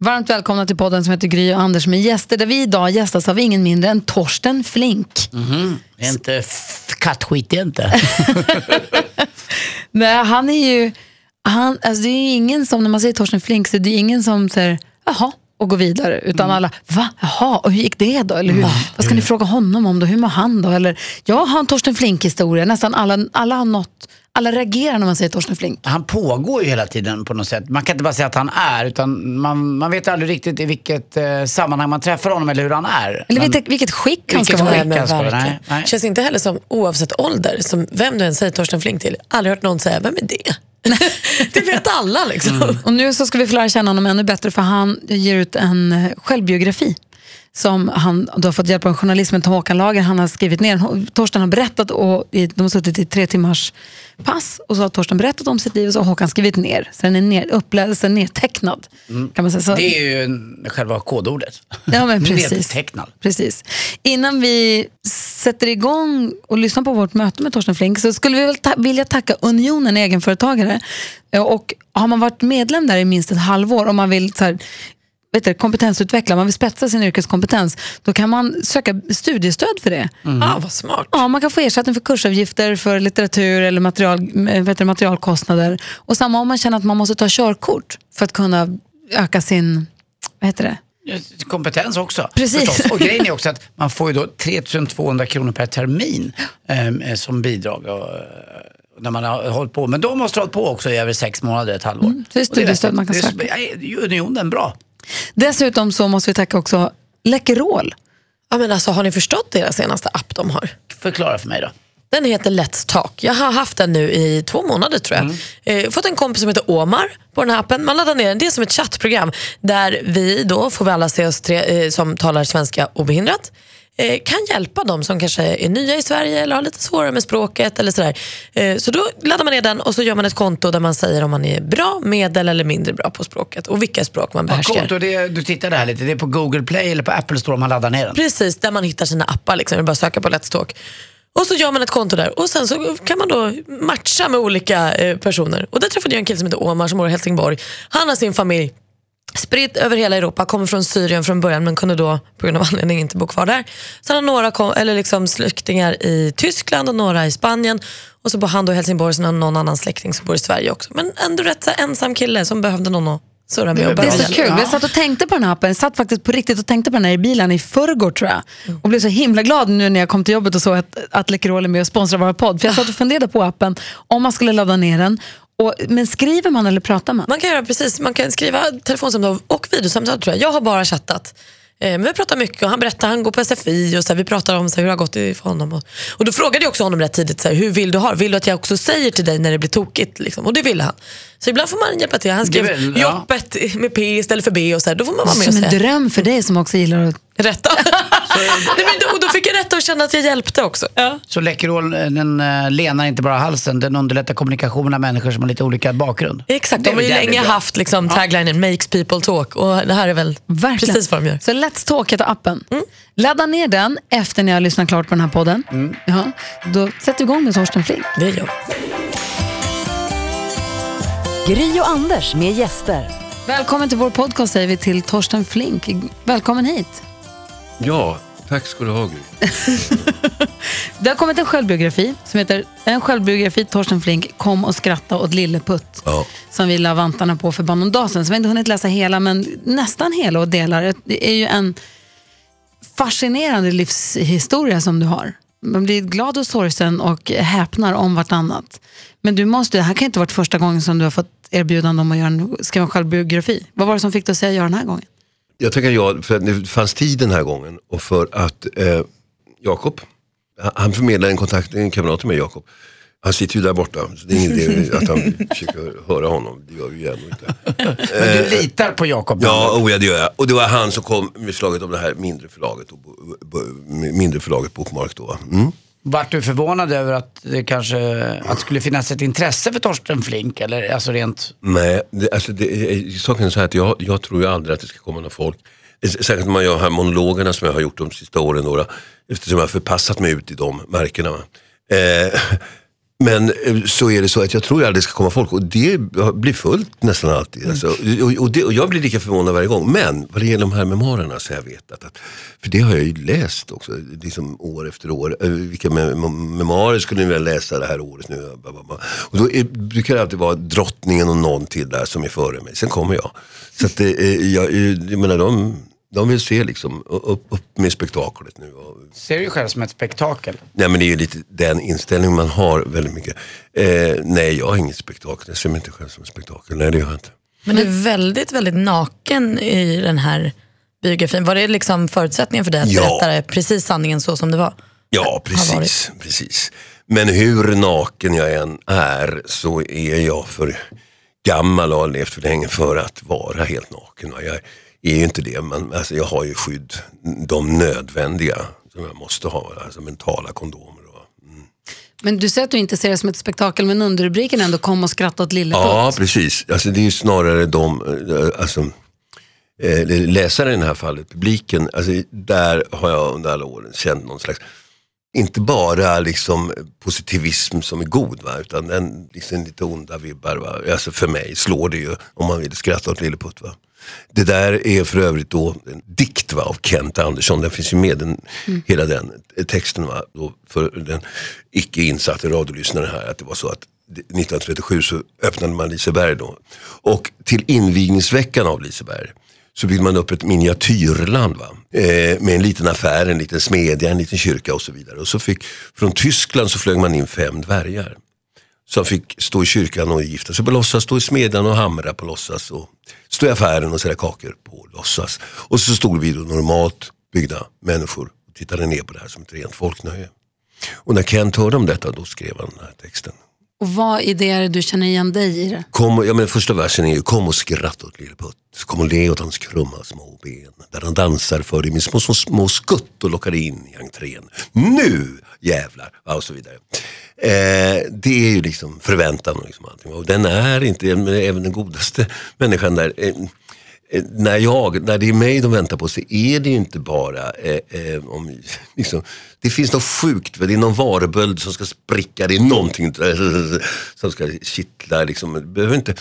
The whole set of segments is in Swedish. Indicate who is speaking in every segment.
Speaker 1: Varmt välkomna till podden som heter Gry och Anders med gäster där vi idag gästas av ingen mindre än Torsten Flink.
Speaker 2: Det är inte kattskit, det inte.
Speaker 1: Nej, han är ju, han, alltså det är ju ingen som, när man säger Torsten Flink, så det är ingen som säger jaha och går vidare, utan alla va, jaha, och hur gick det då? Eller hur, vad ska ni fråga honom om då? Hur mår han då? Eller jag har en Torsten Flink-historia, nästan alla, alla har nått, alla reagerar när man säger Torsten Flink.
Speaker 2: Han pågår ju hela tiden på något sätt. Man kan inte bara säga att han är, utan man, man vet aldrig riktigt i vilket eh, sammanhang man träffar honom eller hur han är.
Speaker 1: Eller
Speaker 2: Men-
Speaker 1: vilket, vilket skick han ska
Speaker 2: Vilket
Speaker 1: i.
Speaker 2: ska vara, nej, nej.
Speaker 3: Känns inte heller som, oavsett ålder, som vem du än säger Torsten Flink till, aldrig hört någon säga, vem är det? det vet alla liksom.
Speaker 1: Och nu så ska vi få lära känna honom ännu bättre för han ger ut en eh, självbiografi som han då har fått hjälp av en journalist med Håkan Lager. Han har skrivit ner, Torsten har berättat och de har suttit i tre timmars pass och så har Torsten berättat om sitt liv och så har Håkan skrivit ner. Så den är ner, uppläst, nedtecknad. Kan man säga. Så,
Speaker 2: Det är ju själva kodordet.
Speaker 1: Ja, men precis.
Speaker 2: Nedtecknad.
Speaker 1: Precis. Innan vi sätter igång och lyssnar på vårt möte med Torsten Flink så skulle vi väl ta- vilja tacka Unionen egenföretagare. Och har man varit medlem där i minst ett halvår om man vill så här, vet du, kompetensutveckla, man vill spetsa sin yrkeskompetens, då kan man söka studiestöd för det.
Speaker 3: Ah, vad smart.
Speaker 1: Ja, man kan få ersättning för kursavgifter, för litteratur eller material, eh, vet du, materialkostnader. Och samma om man känner att man måste ta körkort för att kunna öka sin, vad heter det?
Speaker 2: Kompetens också.
Speaker 1: Precis.
Speaker 2: förstås. Och grejen är också att man får ju då 3200 kronor per termin eh, som bidrag. Och, eh, när man har hållit på. Men de måste ha hållit på också i över sex månader, ett halvår.
Speaker 1: Mm, så det är studiestöd man kan
Speaker 2: Det är-
Speaker 1: söka.
Speaker 2: Unionen, bra.
Speaker 1: Dessutom så måste vi tacka också Läkerol.
Speaker 3: Ja, men alltså, har ni förstått deras senaste app de har?
Speaker 2: Förklara för mig då.
Speaker 3: Den heter Let's Talk. Jag har haft den nu i två månader tror jag. Eh, fått en kompis som heter Omar på den här appen. Man laddar ner den. Det är som ett chattprogram där vi då, får vi alla se oss tre eh, som talar svenska obehindrat, eh, kan hjälpa dem som kanske är nya i Sverige eller har lite svårare med språket. eller sådär. Eh, så då laddar man ner den och så gör man ett konto där man säger om man är bra, medel eller mindre bra på språket och vilka språk man behärskar.
Speaker 2: Och det, du tittade här lite, det är på Google Play eller på Apple Store man laddar ner den.
Speaker 3: Precis, där man hittar sina appar. Liksom. Det är bara att söka på Let's Talk. Och så gör man ett konto där och sen så kan man då matcha med olika eh, personer. Och där träffade jag en kille som heter Omar som bor i Helsingborg. Han har sin familj spritt över hela Europa, kommer från Syrien från början men kunde då på grund av anledning inte bo kvar där. Sen har några kom, eller liksom släktingar i Tyskland och några i Spanien. Och så bor han då i Helsingborg, har någon annan släkting som bor i Sverige också. Men ändå rätt så ensam kille som behövde någon att surra med. Och
Speaker 1: Det är så kul. Jag satt och tänkte på den här appen. Jag satt faktiskt på riktigt och tänkte på den här i bilen i förrgår tror jag. Och blev så himla glad nu när jag kom till jobbet och såg att, att Läkerol är med och sponsrar vår podd. För jag satt och funderade på appen, om man skulle ladda ner den. Och, men skriver man eller pratar man?
Speaker 3: Man kan göra precis, man kan skriva telefonsamtal och videosamtal tror jag. Jag har bara chattat. Eh, Men vi pratar mycket och han berättar, han går på SFI och så här, vi pratar om så här, hur det har gått i- för honom. Och, och då frågade jag också honom rätt tidigt, så här, hur vill du ha? Vill du att jag också säger till dig när det blir tokigt? Liksom? Och det ville han. Så ibland får man hjälpa till. Han skrev
Speaker 2: ja.
Speaker 3: jobbet med P istället för B och så här, då får man vara med och
Speaker 1: Som en
Speaker 3: säga
Speaker 1: dröm för dig som också gillar att...
Speaker 3: rätta. Nej, men då, och då fick jag rätta och känna att jag hjälpte också.
Speaker 2: Så Läkerol den uh, lenar inte bara halsen, den underlättar kommunikation mellan människor som har lite olika bakgrund.
Speaker 3: Exakt, de har ju länge
Speaker 2: bra.
Speaker 3: haft liksom, taglinen makes people talk och det här är väl
Speaker 1: Verkligen.
Speaker 3: precis vad de gör.
Speaker 1: Så Let's Talk heter appen. Ladda ner den efter när jag har lyssnat klart på den här podden. Ja, då sätter vi igång med Torsten Flink.
Speaker 3: Det gör
Speaker 4: Gry och Anders med gäster.
Speaker 1: Välkommen till vår podcast säger vi till Torsten Flink. Välkommen hit.
Speaker 5: Ja, tack ska du ha Gry.
Speaker 1: Det har kommit en självbiografi som heter En självbiografi Torsten Flink, Kom och skratta åt Lilleputt.
Speaker 5: Ja.
Speaker 1: Som vi la vantarna på för bara någon dag sedan. Så vi har inte hunnit läsa hela, men nästan hela och delar. Det är ju en fascinerande livshistoria som du har. Man blir glad och sorgsen och häpnar om vartannat. Men du måste, det här kan inte ha varit första gången som du har fått erbjudande om att göra en, skriva en självbiografi. Vad var det som fick dig att säga ja den här gången?
Speaker 5: Jag tackar ja för att det fanns tid den här gången och för att eh, Jakob, han- förmedlar en kontakt, en kamrat till mig Jakob. Han sitter ju där borta, så det är ingen idé att han försöker höra honom. Det gör vi ju ändå inte.
Speaker 2: Men du litar på Jakob?
Speaker 5: Ja, oh ja, det gör jag. Och det var han som kom med förslaget om det här mindre förlaget, mindre förlaget Bokmark då. Mm.
Speaker 2: Vart du förvånad över att det kanske att det skulle finnas ett intresse för Torsten Flink? Eller alltså rent...
Speaker 5: Nej, det, alltså det, eh, saken är så här att jag, jag tror ju aldrig att det ska komma några folk. Eh, särskilt när man gör de här monologerna som jag har gjort de sista åren. Då, eftersom jag har förpassat mig ut i de märkena. Eh, men eh, så är det så att jag tror aldrig det ska komma folk och det blir fullt nästan alltid. Alltså, och, och, det, och jag blir lika förvånad varje gång. Men vad det gäller de här memoarerna så har jag vetat att, för det har jag ju läst också, liksom år efter år. Eh, Vilka me- mem- memoarer skulle ni vilja läsa det här året nu? Och då är, brukar det alltid vara drottningen och någon till där som är före mig. Sen kommer jag. Så att, jag, jag menar, de, de vill se liksom, upp, upp med spektaklet nu.
Speaker 2: Ser du dig själv som ett spektakel?
Speaker 5: Nej men det är ju lite den inställning man har väldigt mycket. Eh, nej jag har inget spektakel, jag ser mig inte själv som ett spektakel. Nej det gör jag inte.
Speaker 3: Men du är väldigt, väldigt naken i den här biografin. Var det liksom förutsättningen för dig att
Speaker 5: Ja.
Speaker 3: berätta precis sanningen så som det var?
Speaker 5: Ja precis, precis. Men hur naken jag än är så är jag för gammal och har levt för länge för att vara helt naken. Jag är ju inte det, men alltså, jag har ju skydd, de nödvändiga som jag måste ha, alltså mentala kondomer. Och,
Speaker 1: Men du säger att du inte ser det som ett spektakel, men underrubriken ändå kom och skratta åt Lilleputt.
Speaker 5: Ja, precis. Alltså, det är ju snarare de, eh, alltså, eh, läsare i det här fallet, publiken, alltså, där har jag under alla åren känt någon slags, inte bara liksom positivism som är god, va? utan den liksom lite onda vibbar. Va? Alltså för mig slår det ju om man vill skratta åt Lilleputt. Va? Det där är för övrigt då en dikt va, av Kent Andersson, den finns ju med, den, hela den texten. Va? Då för den icke insatte radiolyssnaren här, att det var så att 1937 så öppnade man Liseberg då. Och till invigningsveckan av Liseberg så byggde man upp ett miniatyrland. Va? Eh, med en liten affär, en liten smedja, en liten kyrka och så vidare. Och så fick, från Tyskland så flög man in fem dvärgar. Som fick stå i kyrkan och gifta sig på låtsas, stå i smedjan och hamra på låtsas. Och stå i affären och sälja kakor på låtsas. Och så stod vi då normalt byggda människor och tittade ner på det här som ett rent folknöje. Och när Kent hörde om detta då skrev han den här texten.
Speaker 1: Och vad är det du känner igen dig i det?
Speaker 5: Kom, ja, men första versen är ju Kom och skratta åt Lilleputt. Kom och le åt hans krumma små ben. Där han dansar för dig med små, små, små skutt och lockar in i entrén. Nu jävlar! Ja, och så vidare. Eh, det är ju liksom förväntan och liksom allting. Och den är inte, även den godaste människan där. Eh, eh, när, jag, när det är mig de väntar på så är det ju inte bara eh, eh, om, liksom, Det finns något sjukt, det är någon varböld som ska spricka, det är någonting som ska kittla. Liksom. Behöver inte,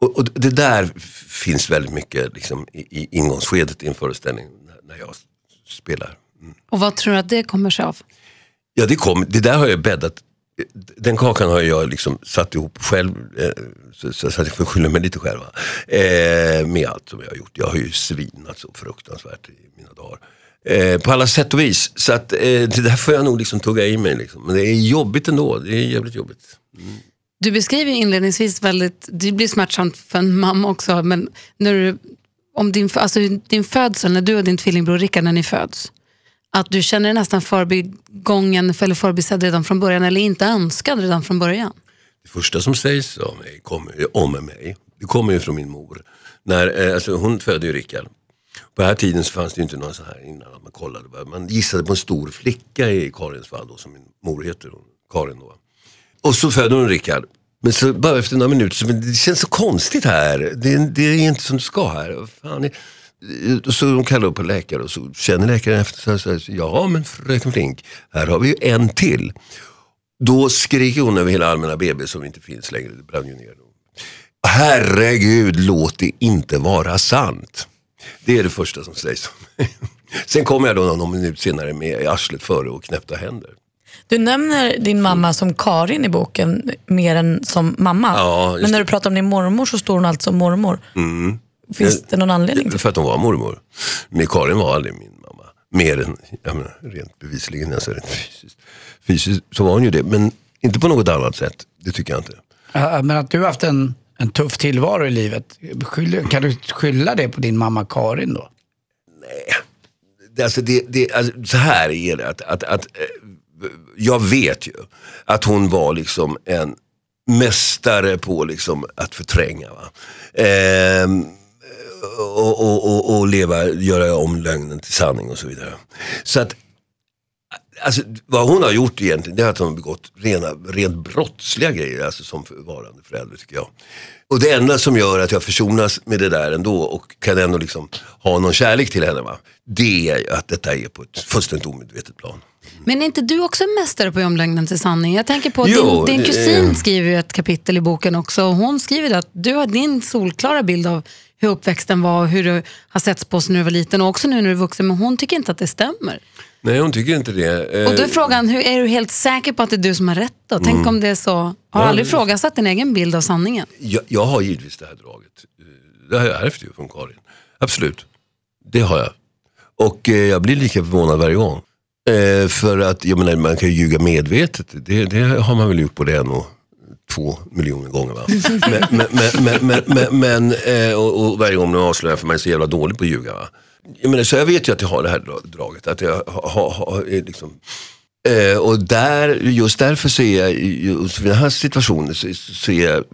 Speaker 5: och, och det där finns väldigt mycket liksom, i, i ingångsskedet i en föreställning när, jag spelar.
Speaker 1: Och vad tror du att det kommer sig av?
Speaker 5: Ja, det, kom, det där har jag bäddat. Den kakan har jag liksom satt ihop själv, eh, så, så, så att jag får skylla mig lite själv. Eh, med allt som jag har gjort. Jag har ju svinat så fruktansvärt i mina dagar. Eh, på alla sätt och vis. Så att, eh, det där får jag nog liksom tugga i mig. Liksom. Men det är jobbigt ändå. Det är jävligt jobbigt. Mm.
Speaker 1: Du beskriver inledningsvis väldigt, det blir smärtsamt för en mamma också, men när du, om din, alltså din födsel, när du och din tvillingbror Rickard, när ni föds, att du känner dig nästan förbigången eller förbisedd redan från början eller inte önskad redan från början.
Speaker 5: Det första som sägs om mig, kom, om mig, det kommer ju från min mor. När, eh, alltså, hon födde ju Rickard. På den här tiden så fanns det ju inte någon så här innan att man kollade. Man gissade på en stor flicka i Karins fall då, som min mor heter, hon, Karin då. Och så födde hon Rickard. Men så bara efter några minuter, så, men det känns så konstigt här. Det, det är inte som det ska här. Fan, är, så de kallar upp på läkare och så känner läkaren efter så här, så här, ja men fröken Flink, här har vi ju en till. Då skriker hon över hela allmänna BB som inte finns längre, det brann ju ner. Herregud, låt det inte vara sant. Det är det första som sägs. Sen kommer jag då någon minut senare med arslet före och knäppta händer.
Speaker 3: Du nämner din mamma som Karin i boken mer än som mamma.
Speaker 5: Ja,
Speaker 3: Men när du pratar om din mormor så står hon alltså som mormor. Finns det någon anledning till
Speaker 5: För att hon var mormor. Men Karin var aldrig min mamma. Mer än, jag menar, rent bevisligen, alltså rent fysiskt. Fysiskt så var hon ju det, men inte på något annat sätt. Det tycker jag inte.
Speaker 2: Ja, Men att du har haft en, en tuff tillvaro i livet, skyller, kan du skylla det på din mamma Karin då?
Speaker 5: det, alltså det, det, alltså, så här är det. Att, att, att, eh, jag vet ju att hon var liksom en mästare på liksom att förtränga. Va? Ehm, och, och, och, och leva, göra om lögnen till sanning och så vidare. Så att Alltså, vad hon har gjort egentligen, det är att hon har begått rena, rent brottsliga grejer, alltså som varande förälder tycker jag. Och det enda som gör att jag försonas med det där ändå och kan ändå liksom ha någon kärlek till henne, va? det är att detta är på ett fullständigt omedvetet plan.
Speaker 1: Men är inte du också en mästare på omläggningen till sanning? Jag tänker på
Speaker 5: Jo,
Speaker 1: din, din kusin skriver ju ett kapitel i boken också. Och hon skriver att du har din solklara bild av hur uppväxten var och hur du har setts på sig när du var liten och också nu när du är vuxen. Men hon tycker inte att det stämmer.
Speaker 5: Nej, hon tycker inte det. Eh,
Speaker 1: Och då är frågan, hur, är du helt säker på att det är du som har rätt då? Tänk
Speaker 5: Mm.
Speaker 1: om det är så. Har du aldrig ifrågasatt din egen bild av sanningen?
Speaker 5: jag, jag har givetvis det här draget. Eh, Det har jag ärvt ju från Karin. Absolut. Det har jag. Och eh, jag blir lika förvånad varje gång. Eh, för att, jag menar, man kan ju ljuga medvetet. Det, det har man väl gjort både en och två miljoner gånger. Va? Men, men, men, men, men, men eh, och, och varje gång de avslöjar för man är så jävla dålig på att ljuga. Va? Jag menar, så jag vet ju att jag har det här draget. Att jag har, har, har eh, liksom, Eh, och där, just därför så är jag, just för den här situationen, så, så är jag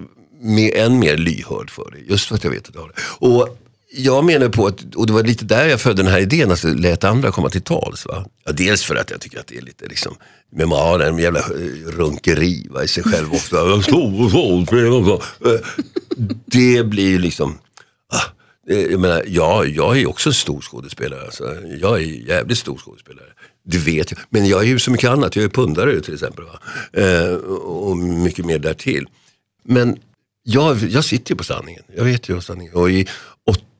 Speaker 5: med, än mer lyhörd för det. Just för att jag vet att jag har det. Och jag menar på att, och det var lite där jag födde den här idén, att lät andra komma till tals. Va? Ja, dels för att jag tycker att det är lite liksom, memoarer, en jävla eh, runkeri va, i sig själv ofta. Det blir ju liksom, ah, eh, jag menar, ja, jag är också en stor skådespelare. Alltså. Jag är jävligt stor skådespelare. Det vet jag. Men jag är ju så mycket annat. Jag är pundare till exempel. Eh, och mycket mer därtill. Men jag, jag sitter ju på sanningen. Jag vet ju sanningen Och i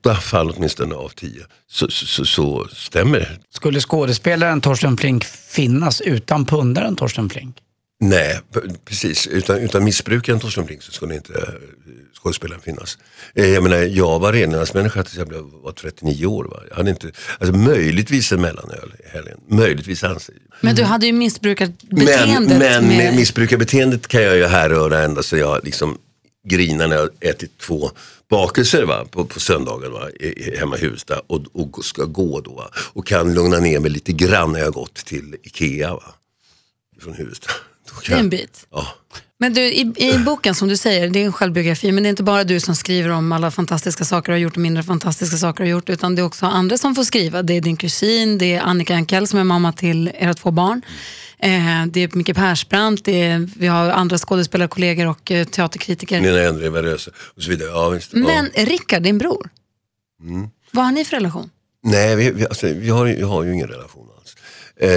Speaker 5: åtta fall åtminstone av tio så, så, så, stämmer det.
Speaker 2: Skulle skådespelaren Torsten Flink finnas utan pundaren Torsten Flink?
Speaker 5: Nej, precis. Utan, utan missbrukaren Torsten Flink så skulle inte eh, skådespelaren finnas. Eh, Jag menar, jag var renlevnadsmänniska tills jag blev, var 39 år. Va? Jag hade inte, alltså möjligtvis en mellanöl i helgen. Möjligtvis anser
Speaker 1: Men du hade ju missbrukat
Speaker 5: Men, men
Speaker 1: med...
Speaker 5: med missbrukarbeteendet kan jag ju härröra ända så jag liksom grinar när jag ätit två bakelser va, på, på söndagen va, i, i, hemma i Huvudsta och, och ska gå då. Va, och kan lugna ner mig lite grann när jag gått till Ikea va, från Huvudsta.
Speaker 1: Det är en bit.
Speaker 5: Ja.
Speaker 1: Men du, i, i boken som du säger, det är en självbiografi, men det är inte bara du som skriver om alla fantastiska saker du har gjort och mindre fantastiska saker du har gjort, utan det är också andra som får skriva. Det är din kusin, det är Annika Ankell som är mamma till era två barn. Eh, det är Micke Persbrandt, det är, vi har andra skådespelarkollegor och eh, teaterkritiker.
Speaker 5: Nina Endre, Veröse och så vidare. Ja, visst.
Speaker 1: Men
Speaker 5: ja.
Speaker 1: Rickard, din bror, vad har ni för relation?
Speaker 5: Nej, vi, vi, alltså, vi, har, vi har ju ingen relation alls. Eh,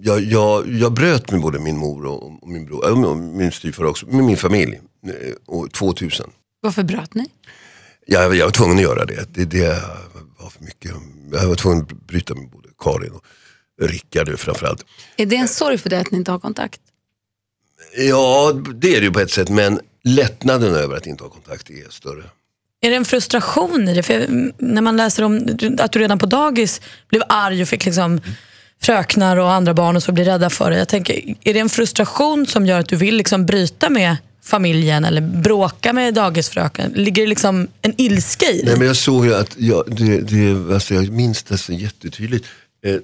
Speaker 5: jag, jag, jag bröt med både min mor och, och min bror, äh, och min styvfar också, med min familj. Eh, år 2000.
Speaker 1: Varför bröt ni?
Speaker 5: Jag, jag var tvungen att göra det. det. Det var för mycket. Jag var tvungen att bryta med både Karin och Rickard framförallt.
Speaker 1: Är det en sorg för dig att ni inte har kontakt?
Speaker 5: Ja, det är det ju på ett sätt. Men lättnaden över att inte ha kontakt är större.
Speaker 3: Är det en frustration i det? För när man läser om att du redan på dagis blev arg och fick liksom fröknar och andra barn och så blir rädda för dig. Jag tänker, är det en frustration som gör att du vill liksom bryta med familjen eller bråka med dagisfröken? Ligger det liksom en ilska i
Speaker 5: Nej,
Speaker 3: det?
Speaker 5: men jag såg ju att, jag, det, det, alltså jag minns det så jättetydligt. Eh, eh,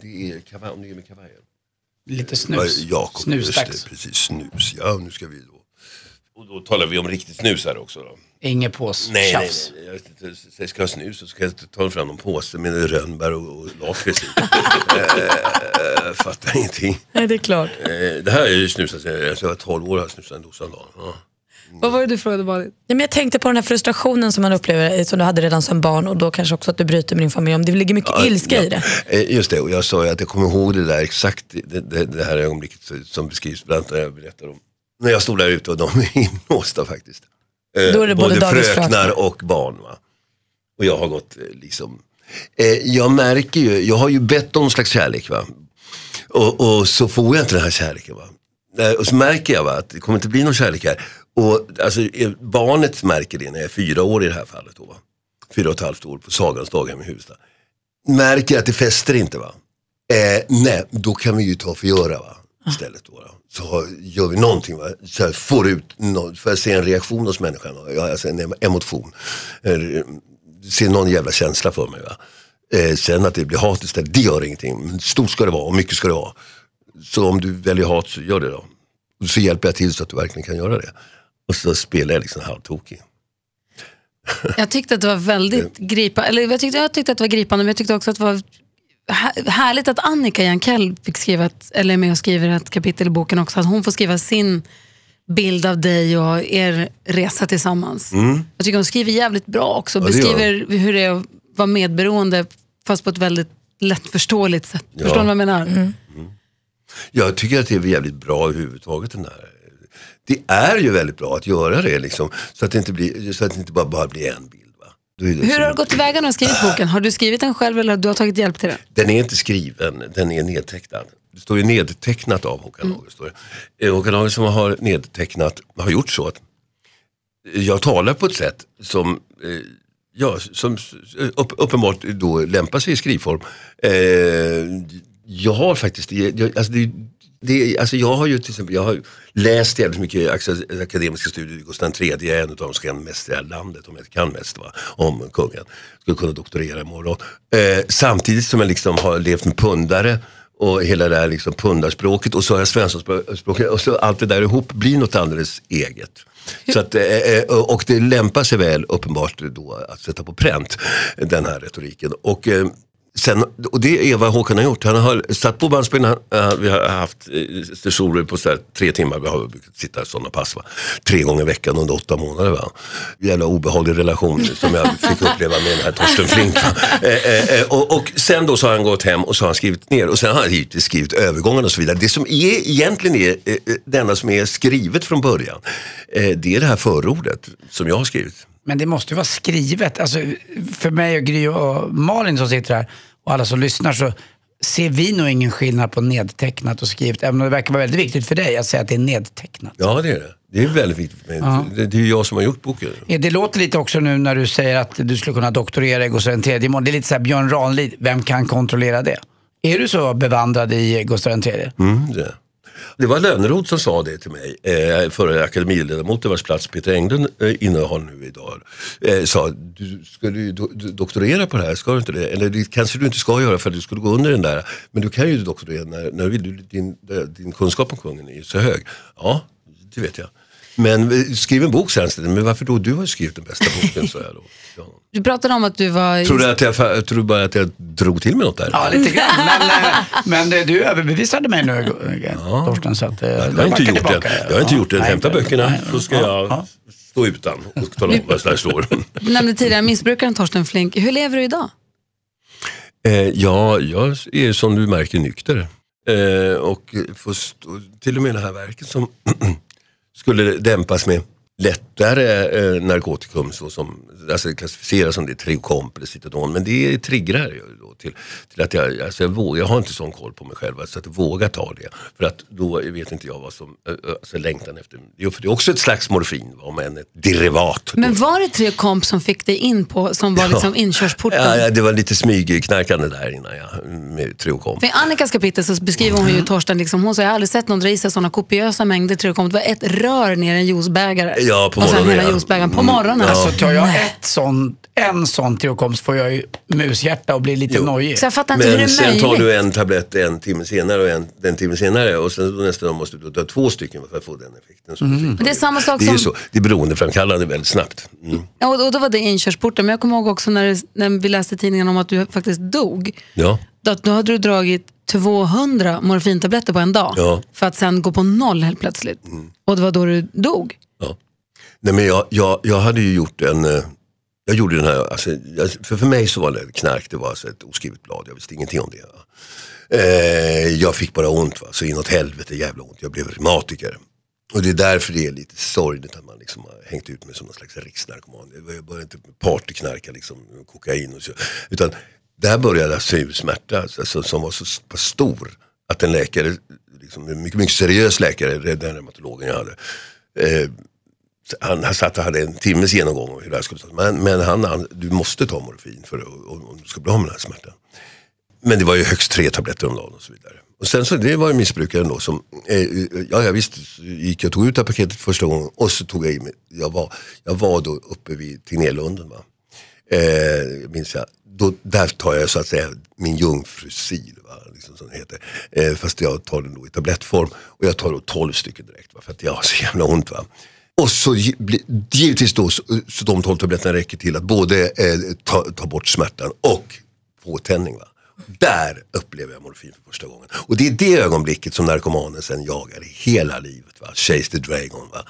Speaker 5: det är kavaj, om det är med kavajen.
Speaker 2: Lite
Speaker 5: Ja,
Speaker 2: snus.
Speaker 5: Jakob,
Speaker 2: Snusdags.
Speaker 5: det, precis, snus. Ja, nu ska vi då. Och då talar vi om riktigt snus här också då.
Speaker 2: Inget pås.
Speaker 5: Nej, nej,
Speaker 2: Tjafs.
Speaker 5: nej. Jag, vet inte, så jag ska ha snus och så ska jag ta fram någon påse med rönnbär och, och lakrits i. eh, fattar ingenting.
Speaker 3: Nej, det är klart.
Speaker 5: Eh, det här är ju snusat sen jag var 12 år har jag snusat en dosa om dagen. Ja.
Speaker 1: Vad var det du frågade Malin?
Speaker 3: Nej, men jag tänkte på den här frustrationen som man upplever, som du hade redan som barn och då kanske också att du bryter med din familj. Om det ligger mycket
Speaker 5: Ja,
Speaker 3: ilska
Speaker 5: ja.
Speaker 3: i det.
Speaker 5: Eh, Just det, och jag sa ju att jag kommer ihåg det där exakt, det, det, det här ögonblicket som beskrivs bland annat när jag berättar om. När jag stod där ute och de är inlåsta faktiskt. Eh,
Speaker 3: Då är det både dagisfröknar.
Speaker 5: fröknar och barn. Va? Och jag har gått eh, liksom, jag märker ju, jag har ju bett om slags kärlek. Va? Och, och så får jag inte den här kärleken. Va? Och så märker jag va, att det kommer inte bli någon kärlek här. Och, alltså, barnet märker det när jag är fyra år i det här fallet. Då, va? Fyra och ett halvt år på Sagans daghem i Huvudsta märker att det fäster inte va. Eh, nej, då kan vi ju ta för göra va. Istället då. va. Så gör vi någonting va. Så här, får ut, no, får jag se en reaktion hos människan. Va? Ja, alltså en emotion. Eh, se någon jävla känsla för mig va. Eh, sen att det blir hat istället, det gör ingenting. Men stort ska det vara och mycket ska det vara. Så om du väljer hat så gör det då. Så hjälper jag till så att du verkligen kan göra det. Och så spelar jag liksom halvtokig.
Speaker 1: Jag tyckte att det var väldigt gripande, eller jag tyckte, jag tyckte att det var gripande, men jag tyckte också att det var här- härligt att Annika Jankell fick skriva ett, eller är med och skriver ett kapitel i boken också. Att hon får skriva sin bild av dig och er resa tillsammans. Jag tycker hon skriver jävligt bra också.
Speaker 5: Ja, det
Speaker 1: Beskriver hur det är att vara medberoende fast på ett väldigt lättförståeligt sätt.
Speaker 5: Ja.
Speaker 1: Förstår ni vad jag menar?
Speaker 5: Jag tycker att det är jävligt bra överhuvudtaget den här. Det är ju väldigt bra att göra det liksom. Så att det inte, blir, så att det inte bara, bara blir en bild. Är det
Speaker 1: Hur har du gått tillväga när du har skrivit boken? Har du skrivit den själv eller har du har tagit hjälp till det?
Speaker 5: Den är inte skriven, den är nedtecknad. Det står ju nedtecknat av Håkan Hage. står det. Eh, Håkan Hage som har nedtecknat har gjort så att jag talar på ett sätt som, eh, ja, som upp, uppenbart då lämpar sig i skrivform. Eh, jag har faktiskt, jag, alltså det, det, alltså jag har ju till exempel, jag har läst jävligt mycket ak- akademiska studier. Gustav III är en av de som kan mest i det här landet, om jag kan mest va, om kungen. Skulle kunna doktorera imorgon. Eh, samtidigt som jag liksom har levt med pundare och hela det här liksom pundarspråket och så har jag svenskspråket och så allt det där ihop blir något alldeles eget. Så att, eh, eh, och det lämpar sig väl uppenbart då att sätta på pränt den här retoriken. Och, eh, Sen, och det är vad Håkan har gjort. Han har satt på bandspelaren, vi har haft eh, sessioner på så här, tre timmar, vi har brukat sitta sådana pass. Va? Tre gånger i veckan under åtta månader. Va? Jävla obehaglig relation som jag fick uppleva med den här Torsten Flink. Eh, eh, eh, och, och sen då så har han gått hem och så har han skrivit ner och sen har han givetvis skrivit övergångarna och så vidare. Det som är, egentligen är eh, eh, det enda som är skrivet från början, eh, det är det här förordet som jag har skrivit.
Speaker 2: Men det måste ju vara skrivet. Alltså, för mig och Gry och Malin som sitter här och alla som lyssnar så ser vi nog ingen skillnad på nedtecknat och skrivet. Även om det verkar vara väldigt viktigt för dig att säga att det är nedtecknat.
Speaker 5: Ja det är det. Det är väldigt viktigt för mig. Det, det är jag som har gjort boken.
Speaker 2: Det låter lite också nu när du säger att du skulle kunna doktorera i Gustav III. Det är lite så här Björn Ranelid, vem kan kontrollera det? Är du så bevandrad i Gustav III?
Speaker 5: Mm, det det var Lönnroth som sa det till mig, eh, förre akademiledamoten vars plats Peter Englund eh, innehar nu idag. Eh, sa, du skulle ju do, doktorera på det här, ska du inte det? Eller det kanske du inte ska göra för att du skulle gå under den där. Men du kan ju doktorera när, när du, din, eh, din kunskap om kungen är ju så hög. Ja, det vet jag. Men eh, skriv en bok sen, men varför då? Du har skrivit den bästa boken, sa jag då. Ja.
Speaker 1: Du pratade om att du var...
Speaker 5: Tror du att jag, tror du bara att jag drog till med något där?
Speaker 2: Ja, lite grann. Men, eh, men eh, du överbevisade mig nu, Torsten. Så att,
Speaker 5: Jag har inte gjort
Speaker 2: tillbaka.
Speaker 5: det. Jag har inte
Speaker 2: Ja,
Speaker 5: gjort det. Hämta
Speaker 2: nej,
Speaker 5: böckerna
Speaker 2: nej,
Speaker 5: så ska
Speaker 2: ja,
Speaker 5: jag
Speaker 2: ja.
Speaker 5: stå utan och tala om vad där står.
Speaker 1: Du nämnde tidigare missbrukaren Torsten Flink. Hur lever du idag?
Speaker 5: Eh, ja, jag är som du märker nykter. Eh, och får stå, till och med det här verket som skulle dämpas med lättare eh, narkotikum så som alltså klassificeras som det Triokomp eller Citadon. Men det triggar ju då till, till att jag, alltså jag, vågar, jag har inte sån koll på mig själv så att jag vågar ta det. För att då vet inte jag vad som, alltså längtan efter, det är- för det är också ett slags morfin om än ett derivat.
Speaker 1: Men var det tre komp som fick dig in på, som var liksom inkörsporten?
Speaker 5: Ja, ja, det var lite smygknarkande där innan jag, med Triokomp.
Speaker 1: I Annikas kapitel så beskriver hon ju Torsten, liksom, hon sa jag har aldrig sett någon dra i sig sådana kopiösa mängder trekomp. Det var ett rör ner i en juicebägare.
Speaker 5: Ja, på
Speaker 1: och sen
Speaker 5: morgonen,
Speaker 1: hela
Speaker 5: ja.
Speaker 1: juicebägaren på
Speaker 5: Mm.
Speaker 1: morgonen.
Speaker 5: Ja.
Speaker 2: Alltså tar jag ett sån, en sån tillkomst får jag ju mushjärta och blir lite
Speaker 5: Jo.
Speaker 2: nojig.
Speaker 1: Så jag fattar inte hur det
Speaker 5: Men
Speaker 1: är
Speaker 5: sen
Speaker 1: möjligt.
Speaker 5: tar du en tablett en timme senare och en, en timme senare och sen nästa dag måste du ta två stycken för att få den effekten. Som du fick.
Speaker 1: Men det är samma sak
Speaker 5: det är ju
Speaker 1: som-
Speaker 5: så, det är beroendeframkallande väldigt snabbt. Mm.
Speaker 1: Ja, och, och då var det inkörsporten. Men jag kommer ihåg också när, det, när vi läste i tidningen om att du faktiskt dog.
Speaker 5: Ja.
Speaker 1: Då, då hade du dragit 200 morfintabletter på en dag.
Speaker 5: Ja. Mm.
Speaker 1: För att sen gå på noll helt plötsligt. Och det var då du dog.
Speaker 5: Ja. Nej, men jag, jag, jag hade ju gjort en, eh, jag gjorde den här, alltså, jag, för, för mig så var det knark, det var alltså ett oskrivet blad, jag visste ingenting om det. Va? Eh, jag fick bara ont, va? så inåt helvete jävla ont, jag blev reumatiker. Och det är därför det är lite sorgligt att man liksom har hängt ut mig som någon slags riksnarkoman. Jag började inte partyknarka liksom, kokain och så. Utan där började jag sur smärta alltså, som var så pass stor att en läkare, liksom, en mycket, mycket seriös läkare, den reumatologen jag hade, eh, han, han satt och hade en timmes genomgång om hur det här skulle ta. Men, men han, han, du måste ta morfin för att, om, du ska bli av med den här smärtan. Men det var ju högst tre tabletter om dagen och så vidare. Och sen så, det var ju missbrukaren då som, eh, ja, ja visst gick jag tog ut det här paketet första gången och så tog jag i mig, jag var, jag var då uppe vid Tegnérlunden va. Eh, minns jag. Då, där tar jag så att säga min jungfrusil, va, liksom som det heter. Eh, fast jag tar den då i tablettform och jag tar då 12 stycken direkt va, för att jag har så jävla ont. Va. Och så givetvis då så, så de 12 tabletterna räcker till att både eh, ta, ta bort smärtan och få tändning. Va. Där upplever jag morfin för första gången. Och det är det ögonblicket som narkomanen sen jagar hela livet. Va? Chase the Dragon. Va?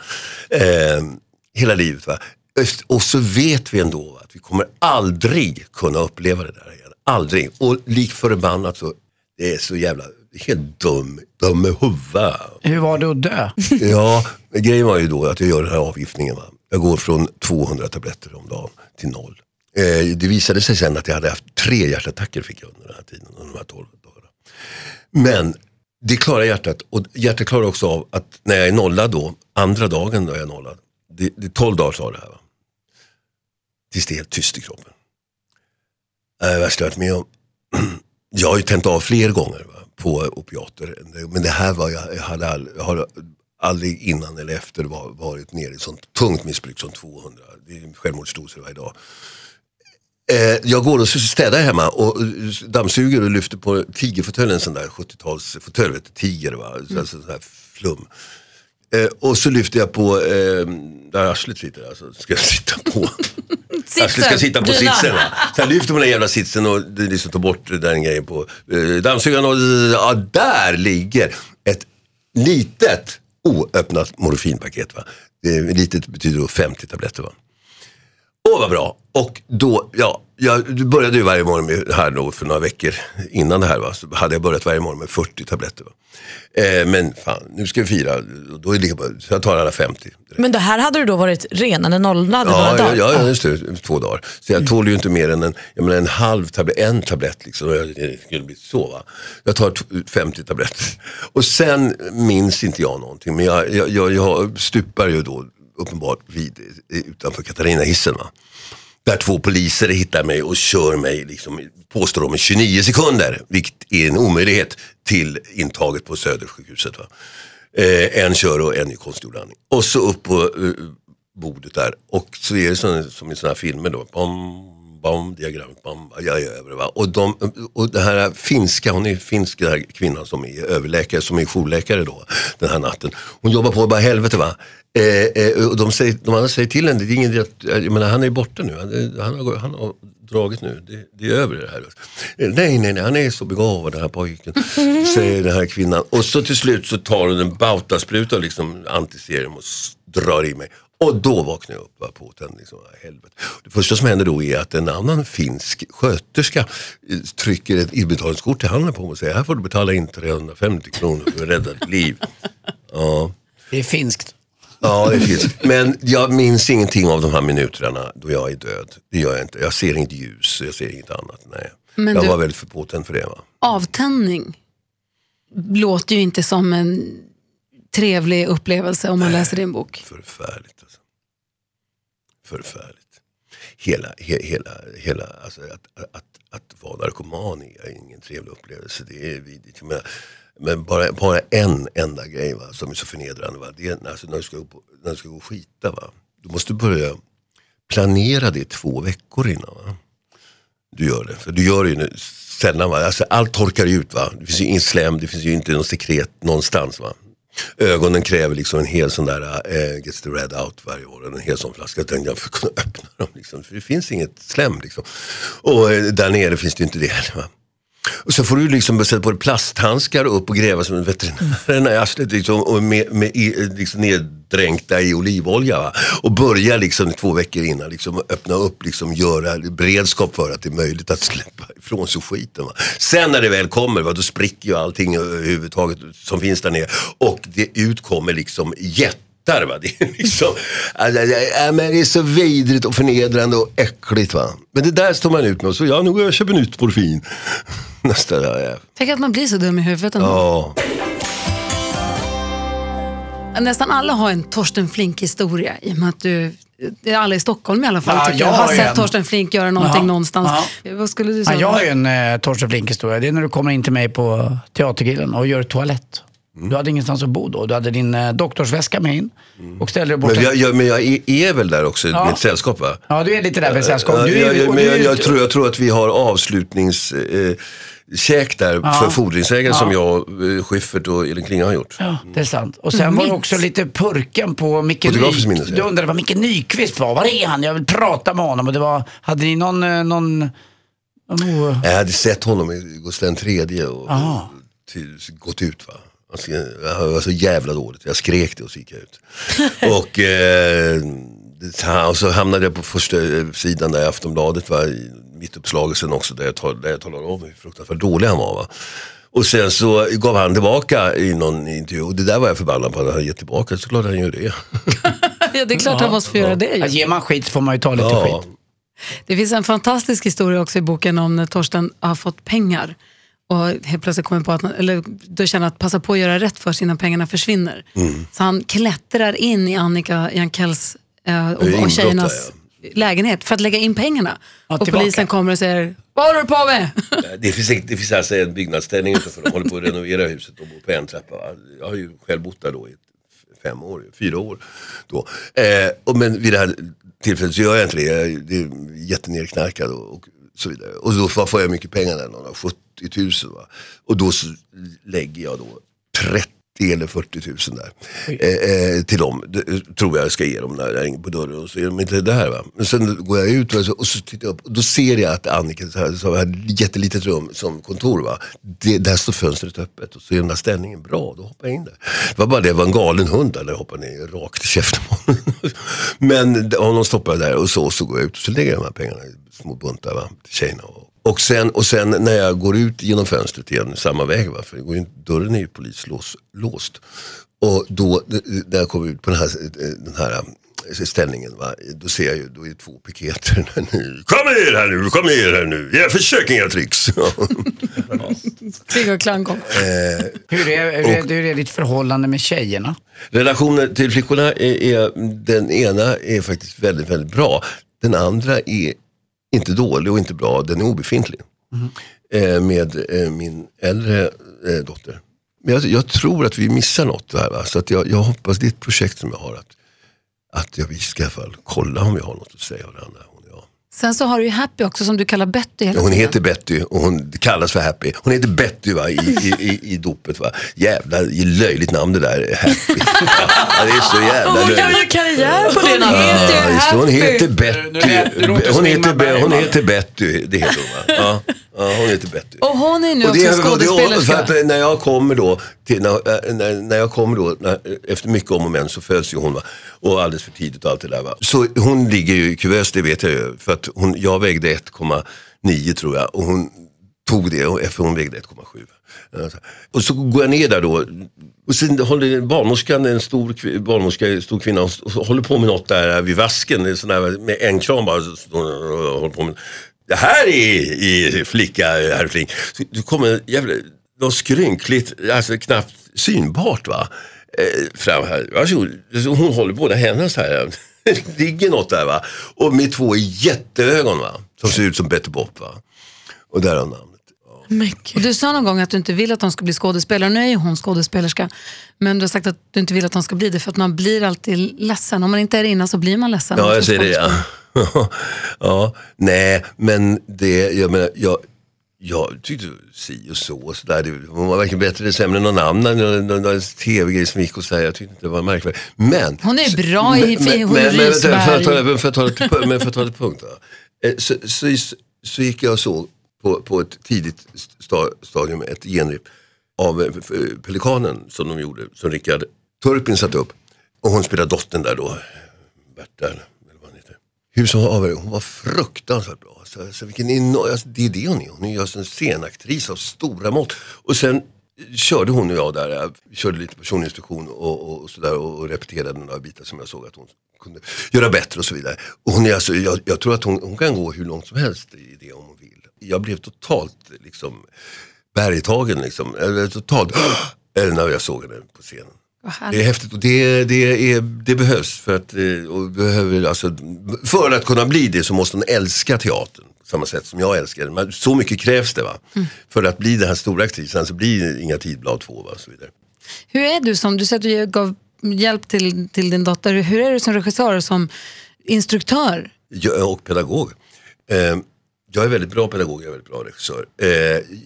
Speaker 5: Eh, hela livet. Va? Och så vet vi ändå va, att vi kommer aldrig kunna uppleva det där igen. Aldrig. Och lik förbannat så, det är så jävla, helt dum, dum i huvudet.
Speaker 2: Hur var det att dö?
Speaker 5: Ja, grejen var ju då att jag gör den här avgiftningen. Va? Jag går från 200 tabletter om dagen till noll. Eh, det visade sig sen att jag hade haft tre hjärtattacker fick jag under den här tiden, under de här 12 dagarna. Men det klarar hjärtat och hjärtat klarar också av att när jag är nollad då, andra dagen då jag är nollad, det, det är 12 dagar tar det här. Va? Tills det är helt tyst i kroppen. Det det värsta jag varit med om. Jag har ju tänt av fler gånger va, på opiater. Men det här var jag, jag, hade all, jag har aldrig innan eller efter var, varit nere i sånt tungt missbruk som 200. Det är självmordsdoser varje dag. Eh, jag går och städar hemma och eh, dammsuger och lyfter på tigerfåtöljen, en sån där 70-talsfåtölj, vet du, tiger va, så, sån här flum. Eh, och så lyfter jag på eh, där arslet sitter, alltså ska jag sitta på. Arslet ska sitta på sitsen. Va? Jag lyfter på den jävla sitsen och liksom tar bort den grejen på eh, dammsugaren och ja, där ligger ett litet oöppnat morfinpaket. Va? Är, litet betyder då 50 tabletter. Va? Åh vad bra! Och då, ja, jag började ju varje morgon med, här då för några veckor innan det här va, så hade jag börjat varje morgon med 40 tabletter. Va? Eh, men fan, nu ska vi fira, då är det så jag tar alla 50.
Speaker 3: Men det här hade du då varit ren eller nollad i några
Speaker 5: Ja, ja,
Speaker 3: dagar?
Speaker 5: ja, just det, två dagar. Så jag tål ju inte mer än en, jag menar, en halv tablett, en tablett liksom. jag- Det skulle bli så va. Jag tar t- 50 tabletter. Och sen minns inte jag någonting. Men jag, jag, jag, jag stupar ju då uppenbart vid, eh, utanför Katarina-hissen. Va? Där två poliser hittar mig och kör mig, liksom, påstår de, i 29 sekunder. Vilket är en omöjlighet till intaget på Södersjukhuset. Va? Eh, en kör och en i konstgjord andning. Och så upp på eh, bordet där. Och så är det som, som i sådana här filmer då. Bam, bam, diagram, bam, jag är över. Va? Och, de, och det här finska, hon är finsk den här kvinnan som är överläkare, som är jourläkare då den här natten. Hon jobbar på bara helvete va. Eh, eh, och de, säger, de andra säger till henne, det är ingen att, jag menar, han är borta nu, han, är- han, har, han har dragit nu, det, det är över det här. Eh, Nej, nej, nej, han är så begåvad den här pojken, säger den här kvinnan. Och så till slut så tar hon en bautaspruta, liksom antiserum och drar i mig. Och då vaknar jag upp va, på den. Liksom, helvete. Det första som händer då är att en annan finsk sköterska eh, trycker ett inbetalningskort i handen på mig och säger här får du betala in 350 kronor för att rädda ditt liv. Ja.
Speaker 2: Det är finskt.
Speaker 5: Ja, det finskt. Men jag minns ingenting av de här minuterna då jag är död. Det gör jag inte. Jag ser inget ljus, jag ser inget annat. Nej.
Speaker 1: Men
Speaker 5: jag
Speaker 1: du-
Speaker 5: var väldigt för påtänd för det. Va?
Speaker 1: Avtändning låter ju inte som en trevlig upplevelse om man läser din bok.
Speaker 5: Förfärligt. Alltså. Förfärligt. Hela, he, hela, hela alltså att, att, att vara narkoman är ingen trevlig upplevelse. Det är vidrigt. Jag menar, men bara, bara en enda grej va, som är så förnedrande. Va? Det är, alltså, när, du ska, gå på- när du ska gå och skita. Va? Du måste börja planera det två veckor innan. Va? Du gör det. För du gör det ju nu, sällan. Va? Alltså, allt torkar ut. Va? Det finns ju ingen slem, det finns ju inte någon sekret någonstans. Va? Ögonen kräver liksom en hel sån där äh, Gets the red out varje år. En hel sån flaska. Jag tänkte jag för att kunna öppna dem. Liksom. För det finns inget slem. Liksom. Och eh, där nere finns det ju inte det heller. Va? Och så får du liksom sätta på dig plasthandskar och upp och gräva som en veterinär i arslet liksom, och med, med liksom neddränkta i olivolja. Va? Och börja liksom två veckor innan liksom, öppna upp, liksom, göra beredskap för att det är möjligt att släppa ifrån sig skiten. Va? Sen när det väl kommer, va, då spricker ju allting överhuvudtaget som finns där nere och det utkommer liksom jättar. Va? Det, är liksom, alltså, men det är så vidrigt och förnedrande och äckligt. Va? Men det där står man ut med och så ja, nu går jag och köper nytt morfin. Nästa. Ja.
Speaker 1: Tänk att man blir så dum i huvudet ändå.
Speaker 5: Ja.
Speaker 1: Nästan alla har en Torsten Flink-historia i och med att du, det är alla i Stockholm i alla fall,
Speaker 2: Ja, jag
Speaker 1: jag, har sett
Speaker 2: en.
Speaker 1: Torsten Flink göra någonting
Speaker 2: Jaha.
Speaker 1: någonstans.
Speaker 2: Ja.
Speaker 1: Vad skulle du
Speaker 2: Ja,
Speaker 1: säga?
Speaker 2: jag har ju en eh, Torsten Flink-historia. Det är när du kommer in till mig på Teatergrillen och gör toalett.
Speaker 5: Mm.
Speaker 2: Du hade ingenstans att bo då. Du hade din eh, doktorsväska med in och ställde dig bort.
Speaker 5: Men, jag, jag, men jag är, är väl där också
Speaker 2: Ja.
Speaker 5: med ett sällskap va?
Speaker 2: Ja, du är lite där med sällskap.
Speaker 5: Ja,
Speaker 2: Du är,
Speaker 5: jag, jag,
Speaker 2: och
Speaker 5: men
Speaker 2: du
Speaker 5: jag, jag, tror, jag tror att vi har avslutnings... Eh, käk där för fordringsägare som jag, eh, Schyffert och Elin Klinga har gjort.
Speaker 2: Ja, det är sant. Och sen var det också lite purken på Micke
Speaker 5: Fotografiskt minne,
Speaker 2: Nyqvist.
Speaker 5: säger
Speaker 2: Du
Speaker 5: jag.
Speaker 2: undrade vad Micke Nyqvist var. Var är han? Jag vill prata med honom. Och det var, hade ni någon, eh, någon Oh,
Speaker 5: Jag hade sett honom i Gustav III och till, gått ut. Va? Jag var så jävla dåligt, jag skrek det och så gick jag ut. och, eh, och så hamnade jag på första sidan där i Aftonbladet, va? i mittuppslagelsen också, där jag, tal, där jag talade om hur fruktansvärt dålig han var. Va? Och sen så gav han tillbaka i någon intervju och det där var jag förbannad på att han gett tillbaka, så klart han gör det.
Speaker 1: Ja, det är klart han måste få göra det.
Speaker 2: Ja,
Speaker 1: ju.
Speaker 2: ger man skit får man ju ta lite
Speaker 5: Ja.
Speaker 2: skit.
Speaker 1: Det finns en fantastisk historia också i boken om när Torsten har fått pengar och helt plötsligt kommer på att eller då känner att passa på att göra rätt för sig innan pengarna försvinner.
Speaker 5: Mm.
Speaker 1: Så han klättrar in i Annika Jankells eh, och, och tjejernas lägenhet för att lägga in pengarna.
Speaker 2: Ja,
Speaker 1: och
Speaker 2: tillbaka.
Speaker 1: polisen kommer och säger, vad håller du på med?
Speaker 5: Det finns, det finns alltså en byggnadsställning utanför, de håller på att renovera huset och bor på en trappa. Jag har ju själv bott där då i fem år, fyra år. Då. Eh, och men vid det här tillfället så gör jag inte det, jag är jättenerknarkad och, och så vidare. Och då får jag mycket pengar där, någon, 70 000. Va? Och då lägger jag då 30 eller 40 000 där. Eh, eh, till dem, det, tror jag ska ge dem när jag ringer på dörren och så är de inte där. Va? Men sen går jag ut och så, och så tittar jag upp och då ser jag att Annika så har ett jättelitet rum som kontor. Va? Det, där står fönstret öppet och så är den där ställningen bra, då hoppar jag in där. Det var bara det, det var en galen hund där, jag hoppade ner rakt i käften på honom. Men honom stoppade jag där och så, så går jag ut och så lägger jag de här pengarna små buntar va, till tjejerna. Och, och, sen, och sen när jag går ut genom fönstret igen, samma väg, va, för det går ju, dörren är ju polislåst. Och då, när jag kommer ut på den här, den här eh, ställningen, va, då ser jag ju, då är det två piketer där nu. Kom ner här nu, kom ner här nu. Jag försöker inga tricks.
Speaker 1: Krig och klang kom.
Speaker 2: Hur är, hur, är, hur är ditt förhållande med tjejerna?
Speaker 5: Relationen till flickorna är, är, den ena är faktiskt väldigt, väldigt bra. Den andra är inte dålig och inte bra, den är obefintlig. Eh, med eh, min äldre eh, dotter. Men jag, jag tror att vi missar något där. Va? Så att jag, jag hoppas, det är ett projekt som jag har. Att, att jag, vi ska i alla fall kolla om vi har något att säga varandra.
Speaker 1: Sen så har du ju Happy också som du kallar Betty hela
Speaker 5: Hon
Speaker 1: tiden.
Speaker 5: heter Betty och hon kallas för Happy. Hon heter Betty va, i, i, i, i dopet. Va. Jävla löjligt namn det där, Happy. Ja, det är så jävla
Speaker 3: Hon
Speaker 5: löjligt.
Speaker 3: gör ju karriär på det
Speaker 1: Hon
Speaker 3: namnet.
Speaker 1: heter ju
Speaker 5: Ja, just det. hon
Speaker 1: Happy.
Speaker 5: heter
Speaker 2: Nu
Speaker 5: Betty.
Speaker 2: lät- nu låter
Speaker 5: Hon
Speaker 2: som
Speaker 5: heter, hon heter Betty, det heter hon va? Ja, ja hon heter Betty.
Speaker 1: Och hon är nu
Speaker 5: Och
Speaker 1: också
Speaker 5: det,
Speaker 1: skådespelerska.
Speaker 5: när jag kommer då, till, när, när, när jag kommer då när, efter mycket om och men så föds ju hon va. Och alldeles för tidigt och allt det där va. Så hon ligger ju i kuvös, det vet jag ju. För att hon, jag vägde 1,9 tror jag och hon tog det och för hon vägde 1,7. Alltså. Och så går jag ner där då. Och sen håller barnmorskan, en stor, barnmorska, en stor kvinna, håller på med något där vid vasken. en Sån där, med en kram bara. Håller på med. Det här är, är flicka, herr Fling. Så det kommer jävla, något skrynkligt, alltså knappt synbart va. Eh, fram här. Varsågod. Så Hon håller båda händerna så här. Det ligger något där va. Och med två jätteögon va. Som ser ut som Betty Bopp va. Och där har namnet.
Speaker 1: Och du sa någon gång att du inte vill att de ska bli skådespelare. Nu är ju hon skådespelerska. Men du har sagt att du inte vill att de ska bli det för att man blir alltid ledsen. Om man inte är det innan så blir man ledsen.
Speaker 5: Ja, jag säger det ja. ja. Nej, men det, jag menar, jag, jag tyckte si och så. och så där. Det, var verkligen bättre eller sämre än någon annan. Någon, tv-grej som gick och så där. Jag tyckte inte det var märkvärdigt. Men.
Speaker 1: Hon är bra i-
Speaker 5: men,
Speaker 1: hon
Speaker 5: men, men, för att ta, men för att ta det till, men för att ta det punkt. Eh, Så, så, så gick jag och såg på, på ett tidigt sta, stadium ett genrep av eh, Pelikanen som de gjorde, som Rickard Turpin satte upp. Och hon spelade dottern där då, Berta eller vad hon heter. Hur som hon var fruktansvärt bra. Så, alltså, vilken enorm, alltså, det är det hon är. Hon är alltså en scenaktris av stora mått. Och sen körde hon och jag där, jag körde lite personinstruktion och, och, och sådär och, och repeterade några bitar som jag såg att hon kunde göra bättre och så vidare. Och hon är alltså, jag, jag tror att hon, hon kan gå hur långt som helst i det om hon vill. Jag blev totalt liksom bergtagen liksom. Eller totalt, eller när jag såg henne på scenen. Det är häftigt och det, det, är, det behövs. För att, eh, behöver, alltså, för att kunna bli det så måste hon älska teatern. På samma sätt som jag älskar den. Så mycket krävs det va. För att bli den här stora aktrisen så blir det inga tidblad två va. och Så vidare.
Speaker 1: Hur är du som, du säger att du gav hjälp till, till din dotter. Hur är du som regissör och som instruktör?
Speaker 5: Jag, och pedagog. Eh, jag är väldigt bra pedagog, jag är väldigt bra regissör. Eh,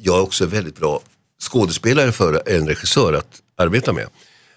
Speaker 5: jag är också väldigt bra skådespelare för en regissör att arbeta med.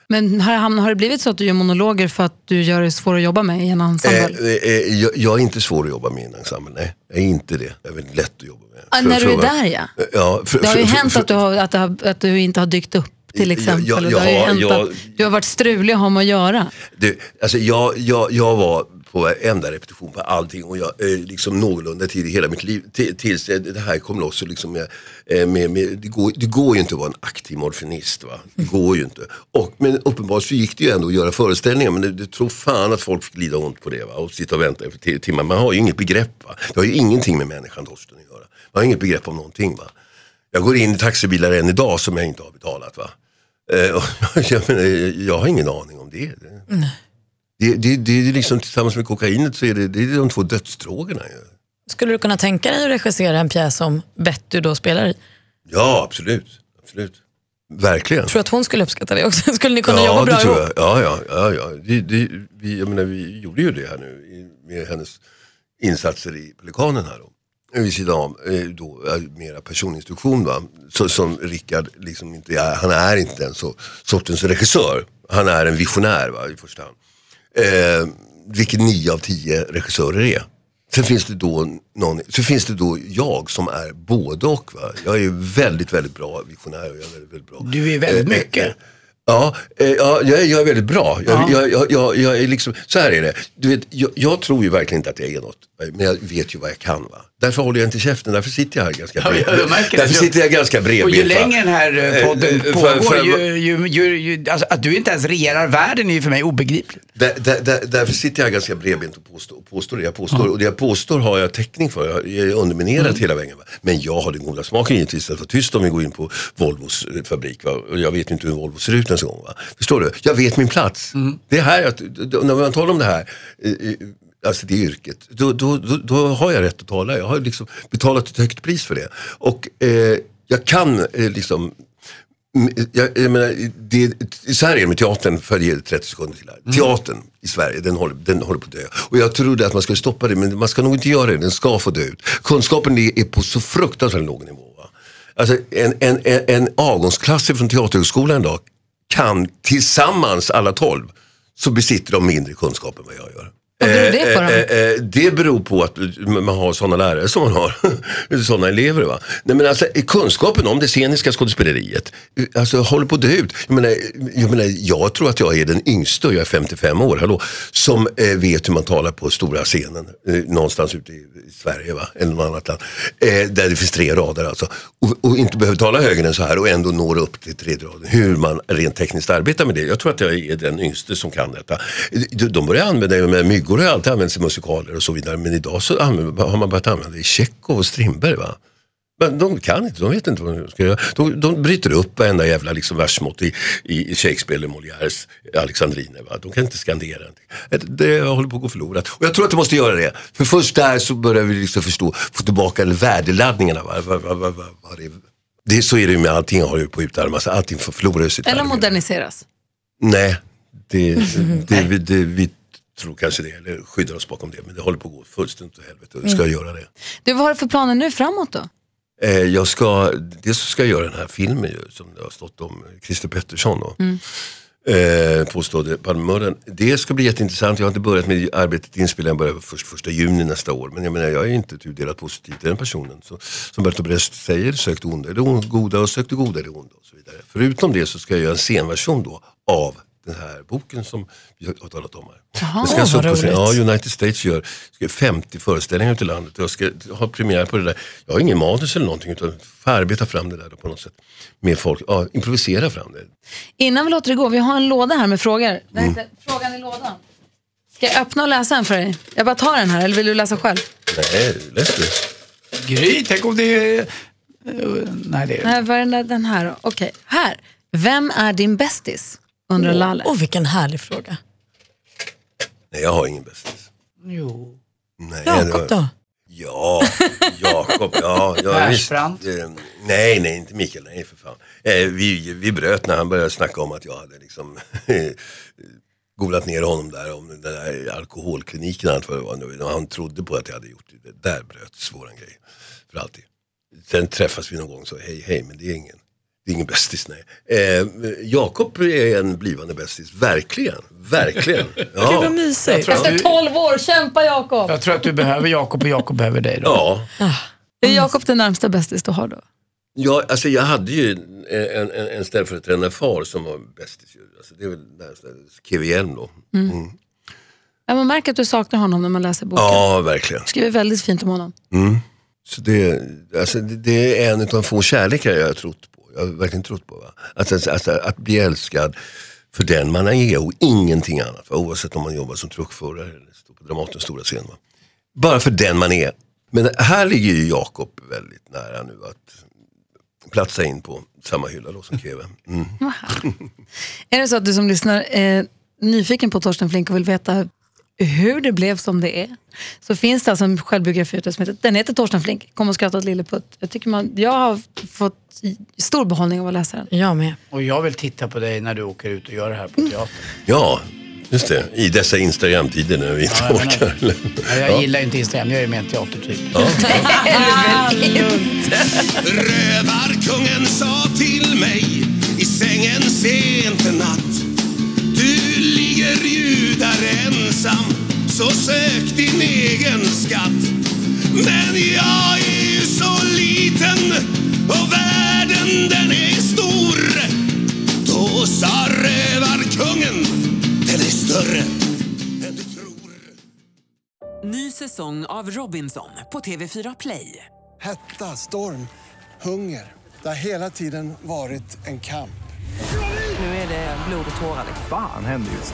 Speaker 1: Men har, har det blivit så att du gör monologer för att du gör det svårt att jobba med i en
Speaker 5: Eh,
Speaker 1: ensemble?
Speaker 5: eh, eh, jag, jag är inte svår att jobba med i en ensemble, nej. Jag är inte det. Jag är väldigt lätt att jobba med.
Speaker 1: Ah,
Speaker 5: För-
Speaker 1: när du är där ja.
Speaker 5: Ja, för,
Speaker 1: Det har ju
Speaker 5: för-
Speaker 1: hänt
Speaker 5: för-
Speaker 1: att du, har, att, det har, att du inte har dykt upp till
Speaker 5: Ja,
Speaker 1: exempel.
Speaker 5: ja,
Speaker 1: Och det har ju
Speaker 5: ja,
Speaker 1: hänt
Speaker 5: ja.
Speaker 1: att du har varit strulig att ha med att göra.
Speaker 5: Du, alltså jag, jag, jag var på varenda repetition på allting och jag eh, liksom någorlunda tid i hela mitt liv till- tills eh, det här kom loss. Och liksom med, eh, med, med, det, går, det går ju inte att vara en aktiv morfinist. Va? Det går ju inte. Och, men uppenbart så gick det ju ändå att göra föreställningar men det, det tror fan att folk fick lida ont på det va? och sitta och vänta t- timmar. Man har ju inget begrepp. Va? Det har ju ingenting med människan Torsten att göra. Man har inget begrepp om någonting. Va? Jag går in i taxibilar än idag som jag inte har betalat. Va? Eh, jag, menar, jag har ingen aning om det. Det, det, det är liksom tillsammans med kokainet så är det, det är de två dödsdrogerna.
Speaker 3: Skulle du kunna tänka dig att regissera en pjäs som Betty då spelar i?
Speaker 5: Ja, absolut. absolut. Verkligen.
Speaker 3: Tror du att hon skulle uppskatta det också? Skulle ni kunna
Speaker 5: ja,
Speaker 3: jobba bra
Speaker 5: det tror
Speaker 3: ihop?
Speaker 5: jag. Ja, ja, ja, ja. Det, det, vi, jag menar, vi gjorde ju det här nu i- med hennes insatser i Pelikanen här då. Vid sidan av eh, då, eh, mera personinstruktion va. Så, som Rickard liksom inte är, han är inte en så, sortens regissör. Han är en visionär va, i första hand. Eh, vilket nio av tio regissörer är. Sen finns det då, någon, så finns det då jag som är både och. Va? Jag är väldigt, väldigt bra visionär och jag är väldigt, väldigt bra.
Speaker 2: Du är väldigt
Speaker 5: Eh,
Speaker 2: mycket.
Speaker 5: Eh, Ja, eh, ja jag, är- jag är väldigt bra. Jag, jag, jag, jag, jag är liksom, så här är det. Du vet, jag, jag tror ju verkligen inte att jag är något. Men jag vet ju vad jag kan. Va? Därför håller jag inte käften. Därför sitter jag här ganska
Speaker 2: Ja,
Speaker 5: bred.
Speaker 2: jag märker det.
Speaker 5: Därför sitter jag ganska bredbent.
Speaker 2: Och ju längre den här eh, podden
Speaker 5: Eh, eh,
Speaker 2: pågår,
Speaker 5: för- för-
Speaker 2: ju, ju, ju, ju, alltså, att du inte ens regerar världen är ju för mig obegripligt.
Speaker 5: Där, där, där, därför sitter jag ganska bredbent och påstår, påstår det jag påstår. Och det jag påstår har jag täckning för. Jag är underminerat
Speaker 2: Mm.
Speaker 5: hela vägen. Va? Men jag har den goda smaken givetvis att vara tyst om vi går in på Volvos eh, fabrik. Va? Och jag vet inte hur Volvo ser ut ens en gång. Va? Förstår du? Jag vet min plats.
Speaker 2: Mm.
Speaker 5: Det är här, när man talar om det här, eh, eh, alltså det yrket, då, då, då, då har jag rätt att tala. Jag har liksom betalat ett högt pris för det. Och eh, jag kan eh, liksom Mm, jag, jag menar, det, så här är det med teatern, för att ge 30 sekunder till här. Teatern i Sverige, den håller, den håller på att dö. Och jag trodde att man skulle stoppa det, men man ska nog inte göra det. Den ska få dö ut. Kunskapen är, är på så fruktansvärt låg nivå. Va? Alltså en, en, en, en avgångsklass från Teaterhögskolan idag kan tillsammans, alla 12, så besitter de mindre kunskap än vad jag gör.
Speaker 1: Vad beror det på då?
Speaker 5: Eh, eh, eh, det beror på att man har sådana lärare som man har. sådana elever. Va? Nej, men alltså, kunskapen om det sceniska skådespeleriet eh, alltså, håller på att dö ut. Jag, menar, jag, menar, jag tror att jag är den yngsta, jag är 55 år, hallå, som eh, vet hur man talar på stora scenen eh, någonstans ute i, Sverige va? eller något annat land. Eh, där det finns tre rader alltså. Och, och inte behöver tala högre än så här och ändå når upp till tredje raden. Hur man rent tekniskt arbetar med det. Jag tror att jag är den yngste som kan detta. De, börjar använda det med myggor har alltid använts i musikaler och så vidare. Men idag så har man börjat använda det i Tjechov och Strindberg. Va? Men de kan inte, de vet inte vad de ska göra. De, de bryter upp varenda jävla liksom versmått i, i Shakespeare eller Molières Alexandrine. Va? De kan inte skandera. Det, det håller på att gå förlorat. Och jag tror att det måste göra det. För först där så börjar vi liksom förstå, få tillbaka värdeladdningarna. Va? Va, va, va, va, det, det, så är det ju med allting har ju på utarmas. Allting förlorar sitt
Speaker 1: Eller moderniseras.
Speaker 5: Nej, det, det, vi, det, vi tror kanske det, eller skyddar oss bakom det. Men det håller på att gå fullständigt åt helvete det ska göra det.
Speaker 1: Du, vad har du för planer nu framåt då?
Speaker 5: Eh, jag ska, dels ska jag göra den här filmen ju, som det har stått om Christer Pettersson. Då. Eh, påstådde Palmemördaren. Det ska bli jätteintressant. Jag har inte börjat med arbetet inspelningen, börjar först första juni nästa år. Men jag menar, jag är inte tudelat positiv till den personen. Så, som Bertolt Brecht säger, sök det onda i det goda och sök det goda i det onda. Och så vidare. Förutom det så ska jag göra en scenversion då av den här boken som vi har talat om här.
Speaker 1: Jaha,
Speaker 5: Den ska
Speaker 3: roligt.
Speaker 5: Ja, United States gör ska 50 föreställningar ute i landet. Jag ska ha premiär på det där. Jag har ingen manus eller någonting utan får arbeta fram det där då på något sätt. Med folk, ja, improvisera fram det.
Speaker 1: Innan vi låter det gå, vi har en låda här med frågor.
Speaker 5: Mm.
Speaker 1: heter Frågan i lådan. Ska jag öppna och läsa den för dig? Jag bara tar den här, eller vill du läsa själv?
Speaker 5: Nej, läs det.
Speaker 2: Gry, tänk om det är... Nej, det är
Speaker 1: Nej, vad är den här då? Okej, här. Vem är din bästis? Undrar Lalle.
Speaker 3: Åh, vilken härlig fråga.
Speaker 5: Nej, jag har ingen bästis.
Speaker 2: Jo.
Speaker 5: Nej,
Speaker 3: Jakob då?
Speaker 5: Ja, Jakob. Ja, ja, visst.
Speaker 2: Persbrandt.
Speaker 5: Eh, nej, nej, inte Mikael. Nej, för fan. Eh, vi, vi bröt när han började snacka om att jag hade liksom golat ner honom där om den där alkoholkliniken. och allt vad det var nu. Och Han trodde på att jag hade gjort det. Där bröts våran grej. För alltid. Sen träffas vi någon gång så hej, hej, men det är ingen. Det är ingen bästis, nej. Eh, Jakob är en blivande bästis, verkligen. Verkligen.
Speaker 3: Gud vad
Speaker 5: Ja.
Speaker 3: mysigt.
Speaker 1: Efter
Speaker 2: du-
Speaker 1: 12 år, kämpa Jakob!
Speaker 2: Jag tror att du behöver Jakob och Jakob behöver dig då.
Speaker 5: ja.
Speaker 1: Är Jakob den närmsta bästis du har då?
Speaker 5: Ja, alltså jag hade ju en, en, en ställföreträdande far som var bästis. Alltså, det är väl närmast KVN då. Mm.
Speaker 1: Ja, man märker att du saknar honom när man läser boken.
Speaker 5: Ja, verkligen.
Speaker 1: Du skriver väldigt fint om honom.
Speaker 5: Så det, alltså, det, det är en av de få kärlekar jag har trott på. Jag har verkligen trott på. Va? Att, alltså, alltså, att bli älskad för den man är och ingenting annat. Va? Oavsett om man jobbar som truckförare eller står på Dramatens stora scen. Va? Bara för den man är. Men här ligger ju Jakob väldigt nära nu att platsa in på samma hylla då som Keve. Mm.
Speaker 1: Är det så att du som lyssnar är nyfiken på Torsten Flink och vill veta hur det blev som det är, så finns det alltså en självbiografi som heter, den heter Torsten Flink, Kom och skratta åt Lilleputt. Jag, tycker man, jag har fått stor behållning av att läsa den.
Speaker 3: Jag med.
Speaker 2: Och jag vill titta på dig när du åker ut och gör det här på teatern.
Speaker 5: Ja, just det. I dessa Instagram-tider när vi inte
Speaker 2: Ja, jag
Speaker 5: orkar.
Speaker 2: Ja, jag gillar ju inte Instagram, jag är mer en teatertyp.
Speaker 6: Rövarkungen sa till mig i sängen sent en natt Du där ensam, så sök din egen skatt Men jag är ju så liten och världen den är stor Då sa rövarkungen, den är större än du tror
Speaker 7: Ny säsong av Robinson på TV4 Play.
Speaker 8: Hetta, storm, hunger. Det har hela tiden varit en kamp.
Speaker 7: Nu är det blod och tårar.
Speaker 9: Fan händer just